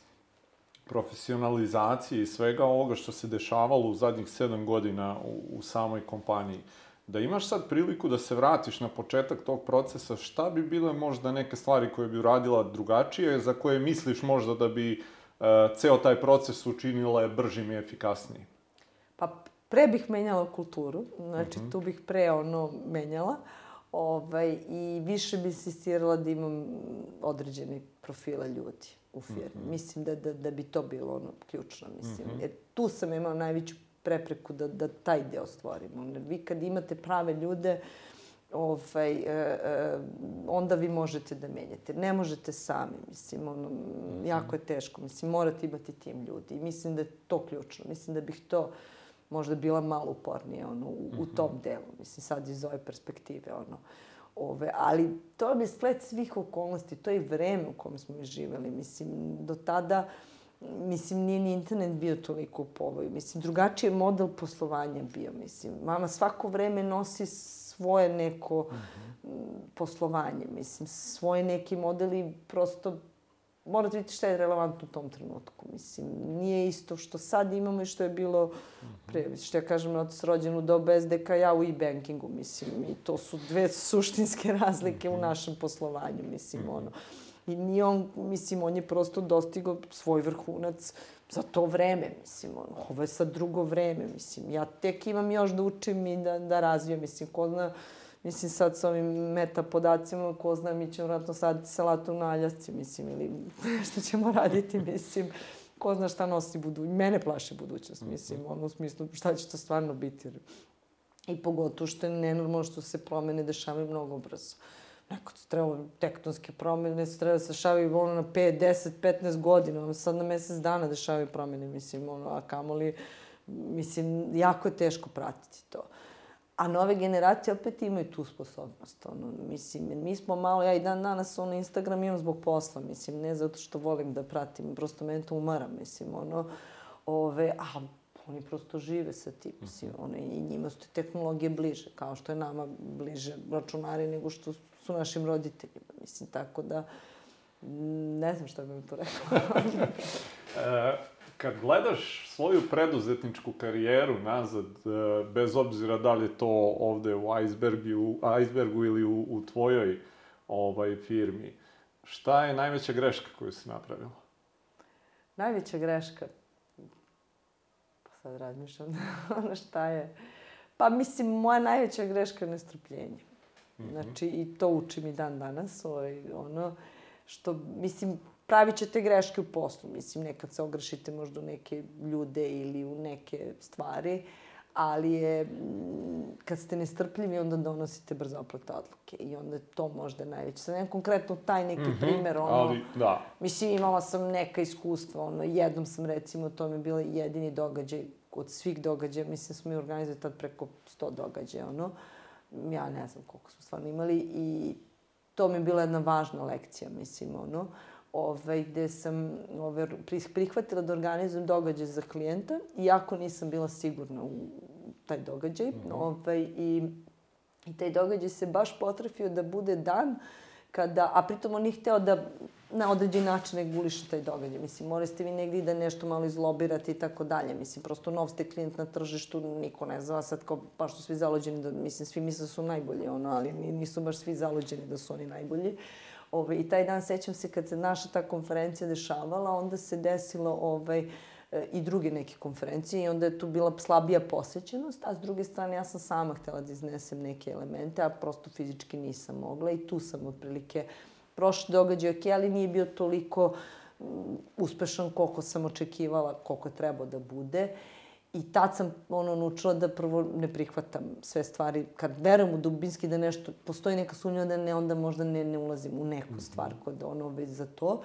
profesionalizacije i svega ovoga što se dešavalo u zadnjih sedam godina u, u samoj kompaniji, da imaš sad priliku da se vratiš na početak tog procesa, šta bi bile možda neke stvari koje bi uradila drugačije, za koje misliš možda da bi uh, ceo taj proces učinile bržim i efikasnijim? Pa pre bih menjala kulturu, znači mm -hmm. tu bih pre ono menjala. Ovaj, I više bi insistirala da imam određeni profila ljudi u firmi. Mm -hmm. Mislim da, da, da bi to bilo ono ključno, mislim. Mm -hmm. Jer tu sam imala najveću prepreku da, da taj deo stvorimo. Jer vi kad imate prave ljude, ovaj, e, e, onda vi možete da menjate. Ne možete sami, mislim, ono, mhm. jako je teško. Mislim, morate imati tim ljudi. I mislim da je to ključno. Mislim da bih to možda bila malo upornija ono, u, u tom mhm. delu. Mislim, sad iz ove perspektive, ono. Ove, ali to je splet svih okolnosti, to je vreme u kom smo živeli. Mislim, do tada, mislim, nije ni internet bio toliko u povoju. Mislim, drugačiji je model poslovanja bio, mislim. Mama svako vreme nosi svoje neko mhm. -huh. poslovanje, mislim, svoje neki modeli prosto morate vidjeti šta je relevantno u tom trenutku. Mislim, nije isto što sad imamo i što je bilo pre. Što ja kažem, otac rođen u dobu SDK, ja u e-bankingu, mislim. I to su dve suštinske razlike u mhm. našem poslovanju, mislim, mhm. ono. I nije on, mislim, on je prosto dostigao svoj vrhunac za to vreme, mislim, ono. Ovo je sad drugo vreme, mislim. Ja tek imam još da učim i da, da razvijem, mislim, ko zna Mislim, sad sa ovim meta podacima, ko zna, mi ćemo vratno saditi salatu na aljasci, mislim, ili što ćemo raditi, mislim. Ko zna šta nosi budućnost. Mene plaše budućnost, mhm. mislim, ono u smislu šta će to stvarno biti. I pogotovo što je nenormalno što se promene dešavaju mnogo brzo. Neko to treba, tektonske promene se treba da se dešavaju ono na 5, 10, 15 godina, sad na mesec dana dešavaju promene, mislim, ono, a kamoli, mislim, jako je teško pratiti to. A nove generacije opet imaju tu sposobnost. Ono, mislim, mi smo malo, ja i dan danas ono, Instagram imam zbog posla, mislim, ne zato što volim da pratim, prosto meni to umara, mislim, ono, ove, a oni prosto žive sa tim, mislim, mhm. one, i njima su te tehnologije bliže, kao što je nama bliže računari nego što su našim roditeljima, mislim, tako da, ne znam šta bih to rekla. kad gledaš svoju preduzetničku karijeru nazad, e, bez obzira da li je to ovde u icebergu, u icebergu ili u, u tvojoj ovaj, firmi, šta je najveća greška koju si napravila? Najveća greška? Pa sad razmišljam ono šta je... Pa mislim, moja najveća greška je nestrpljenje. Mm -hmm. Znači, i to učim i dan danas, ovaj, ono, što, mislim, pravit ćete greške u poslu. Mislim, nekad se ogrešite možda u neke ljude ili u neke stvari, ali je, kad ste nestrpljivi, onda donosite brzo oplate odluke. I onda je to možda najveće. Sad nemam konkretno taj neki mm -hmm, primer, ono... Ali, da. Mislim, imala sam neka iskustva, ono, jednom sam, recimo, to mi je bilo jedini događaj od svih događaja, mislim, smo mi organizovali tad preko 100 događaja, ono. Ja ne znam koliko smo stvarno imali i to mi je bila jedna važna lekcija, mislim, ono ovaj, gde sam ovaj, prihvatila da organizujem događaj za klijenta, iako nisam bila sigurna u taj događaj. Mm -hmm. ovaj, i, I taj događaj se baš potrafio da bude dan kada, a pritom on nije hteo da na određen način reguliše taj događaj. Mislim, morali ste vi negdje da nešto malo izlobirate i tako dalje. Mislim, prosto nov ste klijent na tržištu, niko ne zna sad kao, baš su svi zalođeni da, mislim, svi misle da su najbolji, ono, ali nisu baš svi zalođeni da su oni najbolji. Uh, Ove, I taj dan sećam se kad se naša ta konferencija dešavala, onda se desilo ovaj, e, i druge neke konferencije i onda je tu bila slabija posećenost, a s druge strane ja sam sama htela da iznesem neke elemente, a prosto fizički nisam mogla i tu sam otprilike prošli događaj, ok, ali nije bio toliko mm, uspešan koliko sam očekivala, koliko je trebao da bude. I tad sam ono naučila da prvo ne prihvatam sve stvari. Kad verujem u dubinski da nešto, postoji neka sumnja da ne, onda možda ne, ne ulazim u neku mhm. stvar kod ono već za to.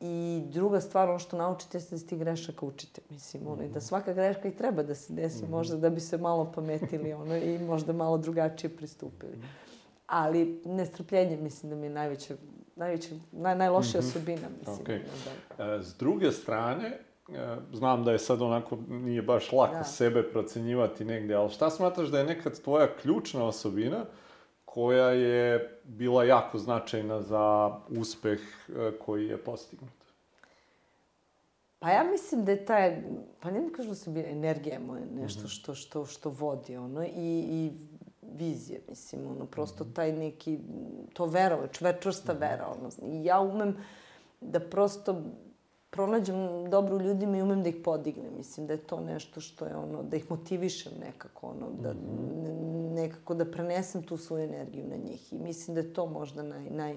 I druga stvar, ono što naučite, jeste da se ti grešaka učite. Mislim, ono, i da svaka greška i treba da se desi, -hmm. možda da bi se malo pametili ono, i možda malo drugačije pristupili. Ali nestrpljenje, mislim da mi je najveća, najveća naj, najlošija mm -hmm. osobina. Mislim, okay. da. E, s druge strane, znam da je sad onako, nije baš lako da. sebe procenjivati negde, ali šta smatraš da je nekad tvoja ključna osobina koja je bila jako značajna za uspeh e, koji je postignut? Pa ja mislim da je taj, pa ne kažem da se bi energija moja nešto mhm. što, što, što vodi, ono, i, i vizije, mislim, ono, prosto mhm. taj neki, to vera, čvrsta mhm. vera, ono, i ja umem da prosto pronađem dobro u ljudima i umem da ih podignem. Mislim da je to nešto što je ono, da ih motivišem nekako, ono, da, nekako da prenesem tu svoju energiju na njih. I mislim da je to možda naj, naj,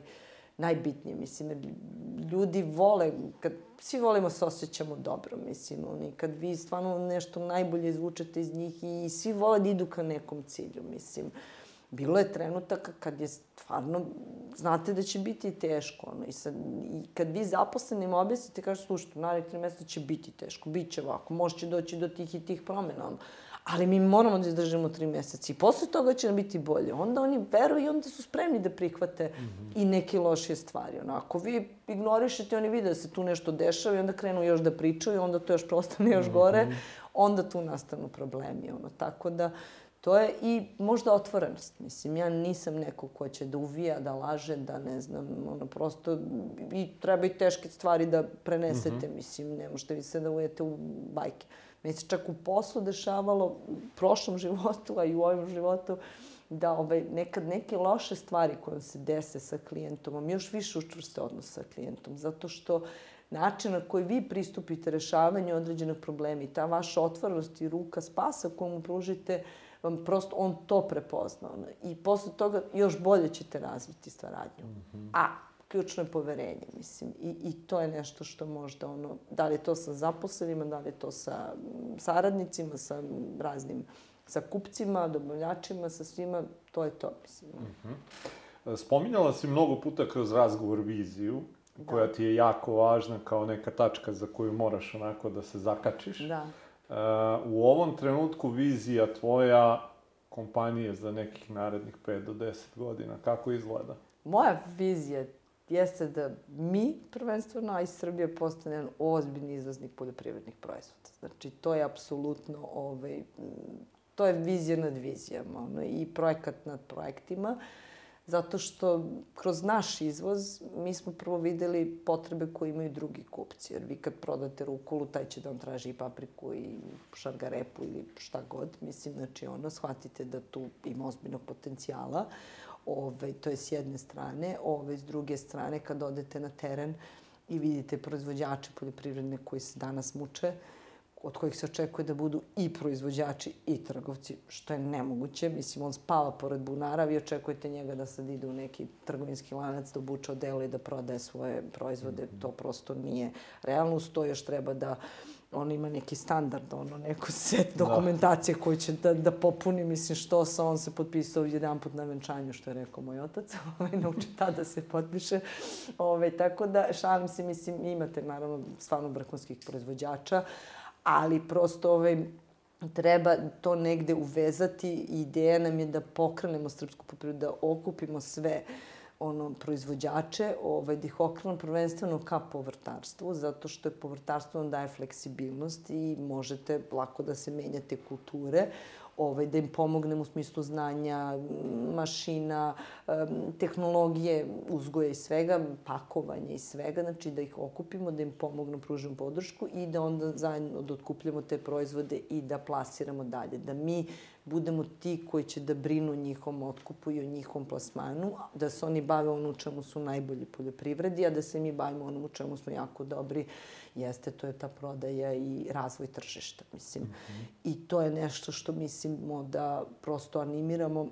najbitnije. Mislim, jer ljudi vole, kad, svi volimo da se osjećamo dobro, mislim, oni, kad vi stvarno nešto najbolje izvučete iz njih i, i svi vole da idu ka nekom cilju, mislim. Uh, bilo je trenutaka kad je stvarno, znate da će biti teško. Ono, i, sad, I kad vi zaposlenim objasnite, kažete, slušajte, narednih tri meseca će biti teško, bit će ovako, možda će doći do tih i tih promena. Ono. Ali mi moramo da izdržimo tri meseca i posle toga će nam biti bolje. Onda oni veruju i onda su spremni da prihvate mm -hmm. i neke lošije stvari. Ono, ako vi ignorišete, oni vide da se tu nešto dešava i onda krenu još da pričaju, onda to još prostane još gore, mm -hmm. onda tu nastanu problemi. Ono. Tako da, To je i možda otvorenost. Mislim, ja nisam neko ko će da uvija, da laže, da ne znam, ono, prosto, i treba i teške stvari da prenesete, mm -hmm. mislim, ne možete vi se da ujete u bajke. Meni se čak u poslu dešavalo, u prošlom životu, a i u ovom životu, da ovaj, nekad neke loše stvari koje se dese sa klijentom, vam još više učvrste odnos sa klijentom, zato što način na koji vi pristupite rešavanju određenog problema i ta vaša otvorenost i ruka spasa koju mu pružite, uh, vam prosto on to prepozna. Ono, I posle toga još bolje ćete razviti stvaradnju. Mm -hmm. A ključno je poverenje, mislim. I, I to je nešto što možda, ono, da li je to sa zaposlenima, da li je to sa saradnicima, sa raznim, sa kupcima, dobavljačima, sa svima, to je to, mislim. Mm -hmm. Spominjala si mnogo puta kroz razgovor viziju, da. koja ti je jako važna kao neka tačka za koju moraš onako da se zakačiš. Da u ovom trenutku vizija tvoja kompanije za nekih narednih 5 do 10 godina, kako izgleda? Moja vizija jeste da mi, prvenstveno, a i Srbija postane jedan ozbiljni izvoznik poljoprivrednih proizvoda. Znači, to je apsolutno, ovaj, to je vizija nad vizijama ono, i projekat nad projektima. Uh, zato što kroz naš izvoz mi smo prvo videli potrebe koje imaju drugi kupci. Jer vi kad prodate rukulu, taj će da vam traži i papriku i šargarepu ili šta god. Mislim, znači ono, shvatite da tu ima ozbiljnog potencijala. Ove, to je s jedne strane. Ove, s druge strane, kad odete na teren i vidite proizvođače poljoprivredne koji se danas muče, uh, od kojih se očekuje da budu i proizvođači i trgovci, što je nemoguće. Mislim, on spava pored bunara, vi očekujete njega da sad ide u neki trgovinski lanac, da obuče odelo i da prodaje svoje proizvode. To prosto nije realno. Uz to još treba da on ima neki standard, ono, neko set da. dokumentacije da. koju će da, da popuni, mislim, što sa on se potpisao jedan put na venčanju, što je rekao moj otac, ovaj, nauči tada da se potpiše. Ovaj, tako da, šalim se, mislim, imate, naravno, stvarno vrhunskih proizvođača, ali prosto ovaj, treba to negde uvezati. Ideja nam je da pokrenemo srpsku poljoprivredu, da okupimo sve ono, proizvođače, ovaj, da ih okrenemo prvenstveno ka povrtarstvu, zato što je povrtarstvo vam daje fleksibilnost i možete lako da se menjate kulture ovaj, da im pomognem u smislu znanja, mašina, tehnologije, uzgoja i svega, pakovanja i svega, znači da ih okupimo, da im pomognu, pružimo podršku i da onda zajedno da otkupljamo te proizvode i da plasiramo dalje. Da mi budemo ti koji će da brinu o njihovom otkupu i o njihovom plasmanu, da se oni bave ono u čemu su najbolji poljoprivredi, a da se mi bavimo ono u čemu smo jako dobri, jeste, to je ta prodaja i razvoj tržišta, mislim. Mm -hmm. I to je nešto što mislimo da prosto animiramo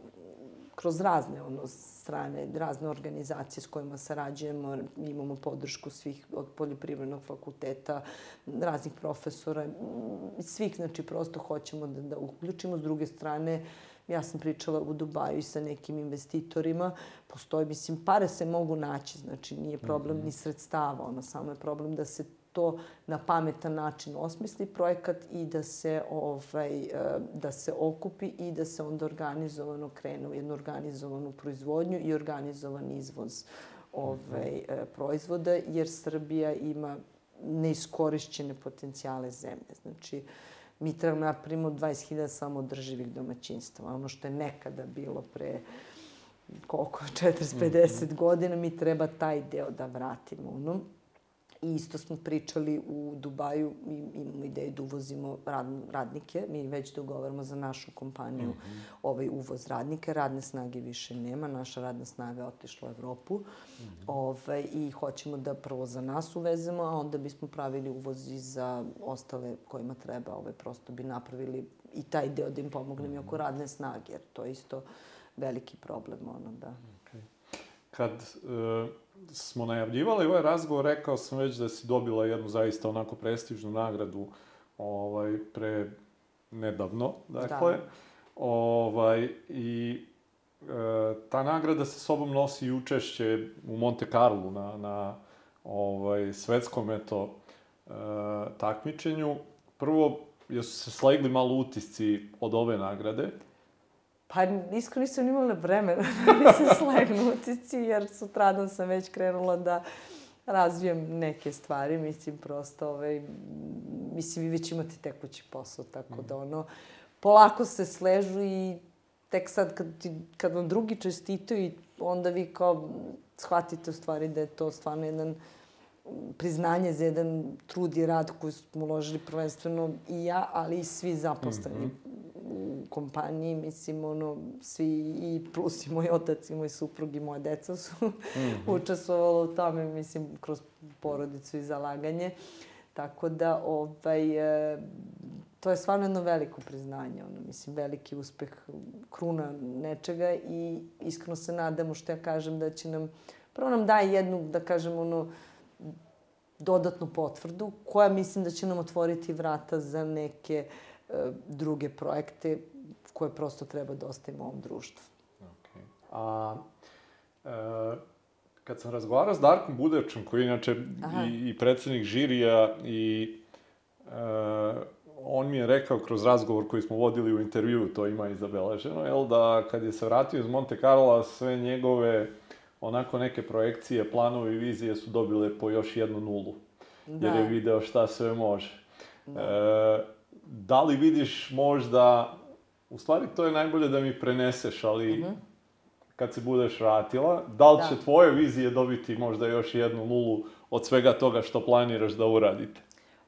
kroz razne ono, strane, razne organizacije s kojima sarađujemo, imamo podršku svih od poljoprivrednog fakulteta, raznih profesora, svih, znači prosto hoćemo da, da uključimo. S druge strane, Ja sam pričala u Dubaju i sa nekim investitorima. Postoji, mislim, pare se mogu naći, znači nije problem mm -hmm. ni sredstava, ono, samo je problem da se to na pametan način osmisli projekat i da se ovaj e, da se okupi i da se onda organizovano krene u jednu organizovanu proizvodnju i organizovan izvoz ovaj e, proizvoda jer Srbija ima neiskorišćene potencijale zemlje. Znači, mi trebamo napravimo 20.000 samodrživih domaćinstva. Ono što je nekada bilo pre koliko, 40-50 mm -hmm. godina, mi treba taj deo da vratimo. Ono. I isto smo pričali u Dubaju, mi imamo ideju da uvozimo rad, radnike, mi već dogovaramo za našu kompaniju mm -hmm. ovaj uvoz radnika, radne snage više nema, naša radna snaga otišla u Evropu mm -hmm. ovaj, i hoćemo da prvo za nas uvezemo, a onda bismo pravili uvoz i za ostale kojima treba, ovaj, prosto bi napravili i taj deo da im pomognemo mm -hmm. oko mhm. radne snage, jer to je isto veliki problem, ono, da. Okay. Kad... Uh smo najavljivali ovaj razgovor, rekao sam već da si dobila jednu zaista onako prestižnu nagradu ovaj, pre nedavno, dakle. Da. Ovaj, I e, ta nagrada sa sobom nosi i učešće u Monte Carlo na, na ovaj, svetskom eto, e, takmičenju. Prvo, jesu se slegli malo utisci od ove nagrade? Pa iskreno nisam imala vremena da se slegnu utisci, jer sutradan sam već krenula da razvijem neke stvari, mislim, prosto, ovaj, mislim, vi već imate tekući posao, tako da, ono, polako se sležu i tek sad kad, kad vam drugi čestitaju, onda vi kao shvatite u stvari da je to stvarno jedan priznanje za jedan trud i rad koji smo uložili prvenstveno i ja, ali i svi zaposleni. Mm -hmm u kompaniji, mislim, ono, svi i plus i moj otac i moj suprug i moje deca su mm -hmm. učestvovalo u tome, mislim, kroz porodicu i zalaganje. Tako da, ovaj, e, to je stvarno jedno veliko priznanje, ono, mislim, veliki uspeh, kruna nečega i iskreno se nadamo što ja kažem da će nam, prvo nam daje jednu, da kažem, ono, dodatnu potvrdu, koja mislim da će nam otvoriti vrata za neke uh, druge projekte koje prosto treba da ostavimo ovom društvu. Okay. A e, kad sam razgovarao s Darkom Budačom, koji je inače i, i predsednik žirija i e, on mi je rekao kroz razgovor koji smo vodili u intervju, to ima i zabeleženo, jel, da kad je se vratio iz Monte Carlo, sve njegove onako neke projekcije, planovi i vizije su dobile po još jednu nulu. Da. Jer je video šta sve može. Da. E, da li vidiš možda, u stvari to je najbolje da mi preneseš, ali mm -hmm. kad se budeš vratila, da li da. će tvoje vizije dobiti možda još jednu nulu od svega toga što planiraš da uradite?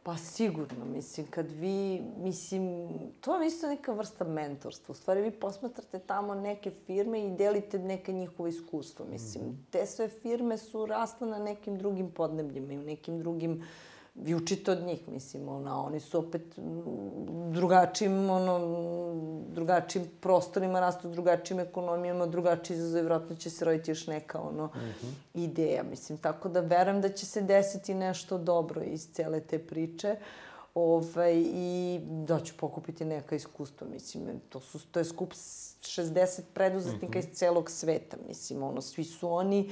Pa sigurno, mislim, kad vi, mislim, to je isto neka vrsta mentorstva. U stvari, vi posmatrate tamo neke firme i delite neke njihove iskustva, mislim. Mm. Te sve firme su rasle na nekim drugim podnebljima i u nekim drugim uh, vi učite od njih, mislim, ona, oni su opet drugačijim, ono, drugačijim prostorima rastu, drugačijim ekonomijama, drugačiji izazove, vjerojatno će se roditi još neka, ono, mm -hmm. ideja, mislim, tako da verujem da će se desiti nešto dobro iz cele te priče, ovaj, i da ću pokupiti neka iskustva, mislim, to, su, to je skup 60 preduzetnika mm -hmm. iz celog sveta, mislim, ono, svi su oni, uh,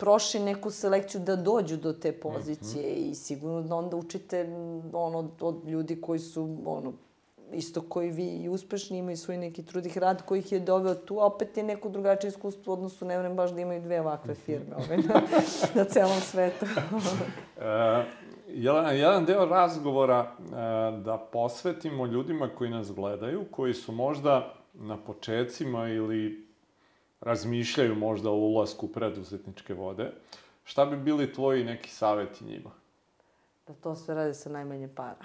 prošli neku selekciju da dođu do te pozicije mm -hmm. i sigurno da onda učite ono, od ljudi koji su ono, isto koji vi i uspešni, imaju svoj neki trud i rad koji ih je doveo tu, a opet je neko drugačije iskustvo u odnosu, ne vrem baš da imaju dve ovakve mhm. firme ove, na, na celom svetu. uh, jedan, jedan deo razgovora uh, da posvetimo ljudima koji nas gledaju, koji su možda na počecima ili razmišljaju možda o ulasku u preduzetničke vode, šta bi bili tvoji neki saveti njima? Da to sve radi sa najmanje para.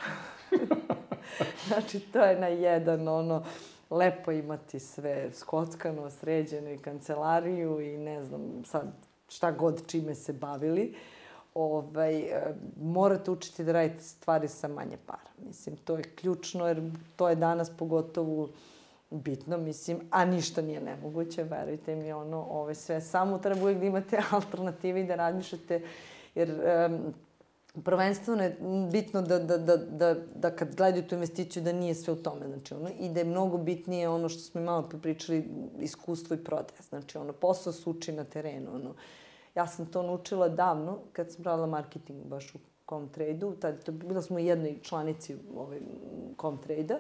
znači, to je na jedan, ono, lepo imati sve skockano, sređeno i kancelariju i ne znam sad šta god čime se bavili. Ovaj, e, morate učiti da radite stvari sa manje para. Mislim, to je ključno jer to je danas pogotovo bitno, mislim, a ništa nije nemoguće, verujte mi, ono, ove sve, samo treba uvijek da imate alternative i da razmišljate, jer um, prvenstveno je bitno da, da, da, da, da kad gledaju tu investiciju da nije sve u tome, znači ono, i da je mnogo bitnije ono što smo malo pričali, iskustvo i prodaja, znači ono, posao se uči na terenu, ono, ja sam to naučila davno, kad sam pravila marketing baš u Comtrade-u, tad, to, bila smo u jednoj članici ovaj, Comtrade-a,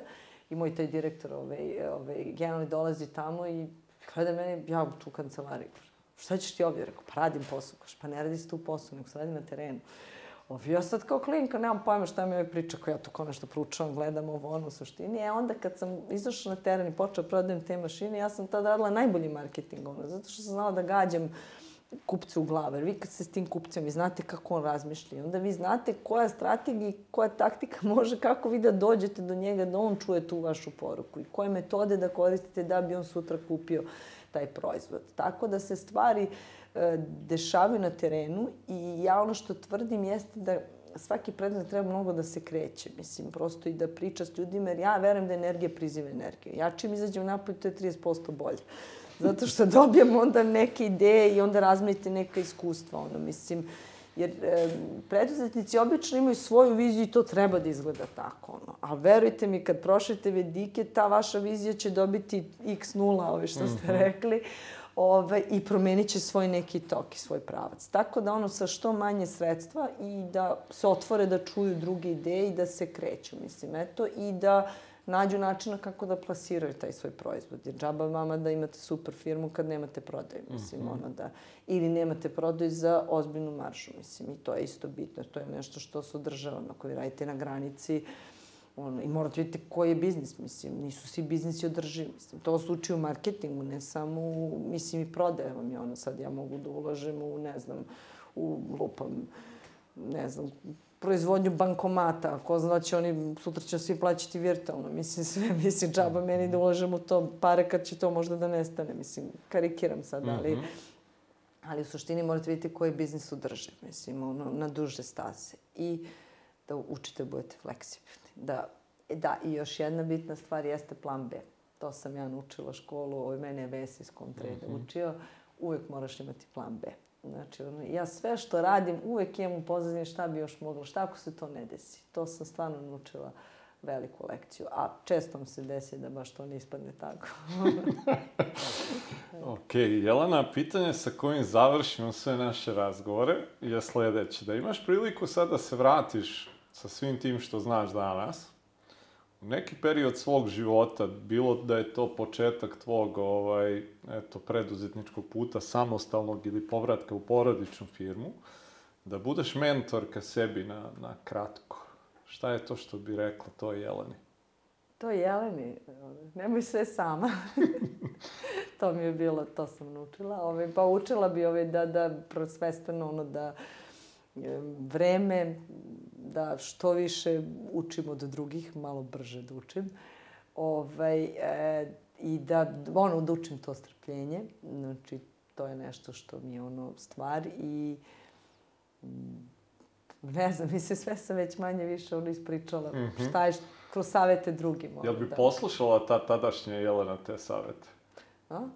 i moj taj direktor, ovaj, ovaj, generalni dolazi tamo i gleda mene, ja tu kancelariju, šta ćeš ti ovdje? Rekao, pa radim posao. Kaš, pa ne radi se tu posao, nego se radi na terenu. Ovi, ja sad kao klinka, nemam pojma šta mi ovaj priča, koja ja to kao nešto proučavam, gledam ovo ono u suštini. E onda kad sam izašla na teren i počela da prodajem te mašine, ja sam tada radila najbolji marketing, ono, zato što sam znala da gađam kupce u glave. vi kad ste s tim kupcem, vi znate kako on razmišlja. Onda vi znate koja strategija i koja taktika može, kako vi da dođete do njega, da on čuje tu vašu poruku i koje metode da koristite da bi on sutra kupio taj proizvod. Tako da se stvari e, dešavaju na terenu i ja ono što tvrdim jeste da svaki predmet treba mnogo da se kreće, mislim, prosto i da priča s ljudima, jer ja verujem da energija priziva energiju. Ja čim izađem napolje, to je 30% bolje. Zato što dobijem onda neke ideje i onda razmenite neka iskustva, ono, mislim, jer e, preduzetnici obično imaju svoju viziju i to treba da izgleda tako, ono. A verujte mi, kad prošete vedike, ta vaša vizija će dobiti x nula, ove što ste -hmm. rekli, ove, i promenit će svoj neki tok i svoj pravac. Tako da ono sa što manje sredstva i da se otvore da čuju druge ideje i da se kreću, mislim, eto, i da nađu načina kako da plasiraju taj svoj proizvod. Jer džaba vama da imate super firmu kad nemate prodaju, mislim, mm -hmm. ono da... Ili nemate prodaju za ozbiljnu maršu, mislim, i to je isto bitno. To je nešto što se održava. Ako vi radite na granici, ono, i morate vidjeti koji je biznis, mislim, nisu svi biznisi održivi, mislim, to se uči u marketingu, ne samo u, mislim, i prodaje vam je ono, sad ja mogu da ulažem u, ne znam, u lupam, ne znam, proizvodnju bankomata, ko zna da će oni, sutra će svi plaćati virtualno, mislim sve, mislim džaba meni da ulažem u to pare kad će to možda da nestane, mislim, karikiram sad, ali, mm -hmm. ali u suštini morate vidjeti koji biznis udrži, mislim, ono, na duže staze i da učite da budete fleksibilni. Da, da, i još jedna bitna stvar jeste plan B. To sam ja naučila školu, ovo mene je Vesis Kontrede mm -hmm. učio, uvek moraš imati plan B. Znači, ono, ja sve što radim uvek imam u pozadnje šta bi još moglo, šta ako se to ne desi. To sam stvarno naučila veliku lekciju. A često mi se desi da baš to ne ispadne tako. ok, Jelena, pitanje sa kojim završimo sve naše razgovore je sledeće. Da imaš priliku sad da se vratiš sa svim tim što znaš danas, neki period svog života, bilo da je to početak tvog ovaj, eto, preduzetničkog puta, samostalnog ili povratka u porodičnu firmu, da budeš mentor ka sebi na, na kratko. Šta je to što bi rekla to Jeleni? To Jeleni, nemoj sve sama. to mi je bilo, to sam naučila. Ove, ovaj, pa učila bi ove, ovaj, da, da prosvesteno ono da vreme, da što više učim od drugih, malo brže da učim. Ovaj, e, I da, ono, da učim to strpljenje. Znači, to je nešto što mi je ono stvar i mm, ne znam, mi se sve sam već manje više ono ispričala. Mm -hmm. Šta je kroz savete drugima. Jel bi da. poslušala ta tadašnja Jelena te savete? A?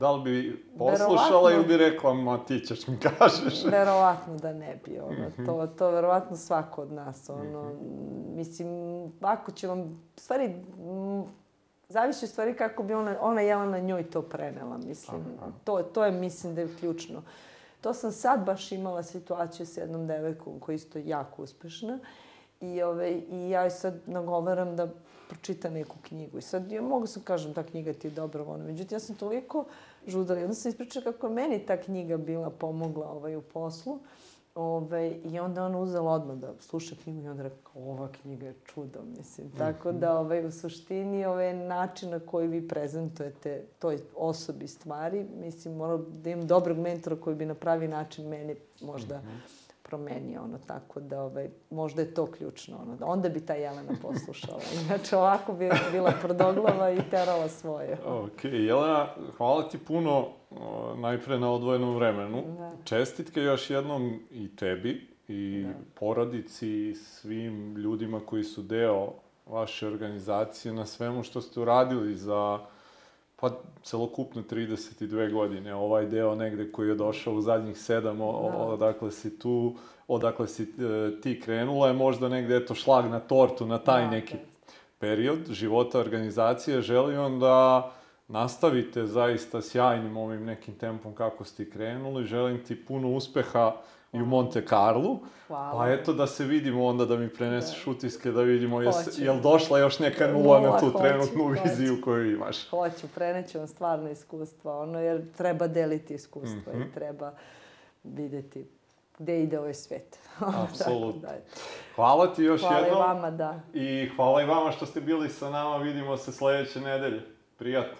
Da li bi poslušala ili bi rekla, ma ti ćeš mi kažeš? Verovatno da ne bi, ono, mhm. to, to verovatno svako od nas, ono, mhm. mislim, ako će vam, stvari, zavisi u stvari kako bi ona, ona Jelena njoj to prenela, mislim, Aha. to, to je, mislim, da je ključno. To sam sad baš imala situaciju s jednom devojkom koja je isto jako uspešna i, ove, i ja joj sad nagovaram da pročita neku knjigu. I sad ja mogu sam kažem ta knjiga ti je dobra, ono. Međutim, ja sam toliko žudala. I onda sam ispričala kako je meni ta knjiga bila pomogla ovaj, u poslu. Ove, I onda ona uzela odmah da sluša knjigu i onda rekao, ova knjiga je čudo, mislim. Tako da, ovaj, u suštini, ovaj način na koji vi prezentujete toj osobi stvari, mislim, mora da imam dobrog mentora koji bi na pravi način mene možda mm -hmm promenio, ono, tako da, ovaj, možda je to ključno, ono, da onda bi ta Jelena poslušala. Inače, ovako bi bila prodoglava i terala svoje. Ok, Jelena, hvala ti puno najpre na odvojenom vremenu. Da. Čestitke još jednom i tebi, i da. porodici, i svim ljudima koji su deo vaše organizacije na svemu što ste uradili za Pa, celokupno 32 godine. Ovaj deo negde koji je došao u zadnjih sedam, da. odakle si tu, odakle si e, ti krenula, je možda negde, eto, šlag na tortu, na taj da, neki period života organizacije. Želim da nastavite zaista sjajnim ovim nekim tempom kako ste krenuli. Želim ti puno uspeha i u Monte Carlo. Hvala. Pa eto da se vidimo onda da mi preneseš da. utiske da vidimo jes, jel došla još neka nula, nula na tu hoću, trenutnu hoću. viziju koju imaš. Hoću, preneću vam stvarno iskustva, ono, jer treba deliti iskustva mm -hmm. i mhm. treba videti gde ide ovaj svet. Apsolutno. da. Hvala ti još hvala jednom. Hvala i vama, da. I hvala i vama što ste bili sa nama. Vidimo se sledeće nedelje. Prijatno.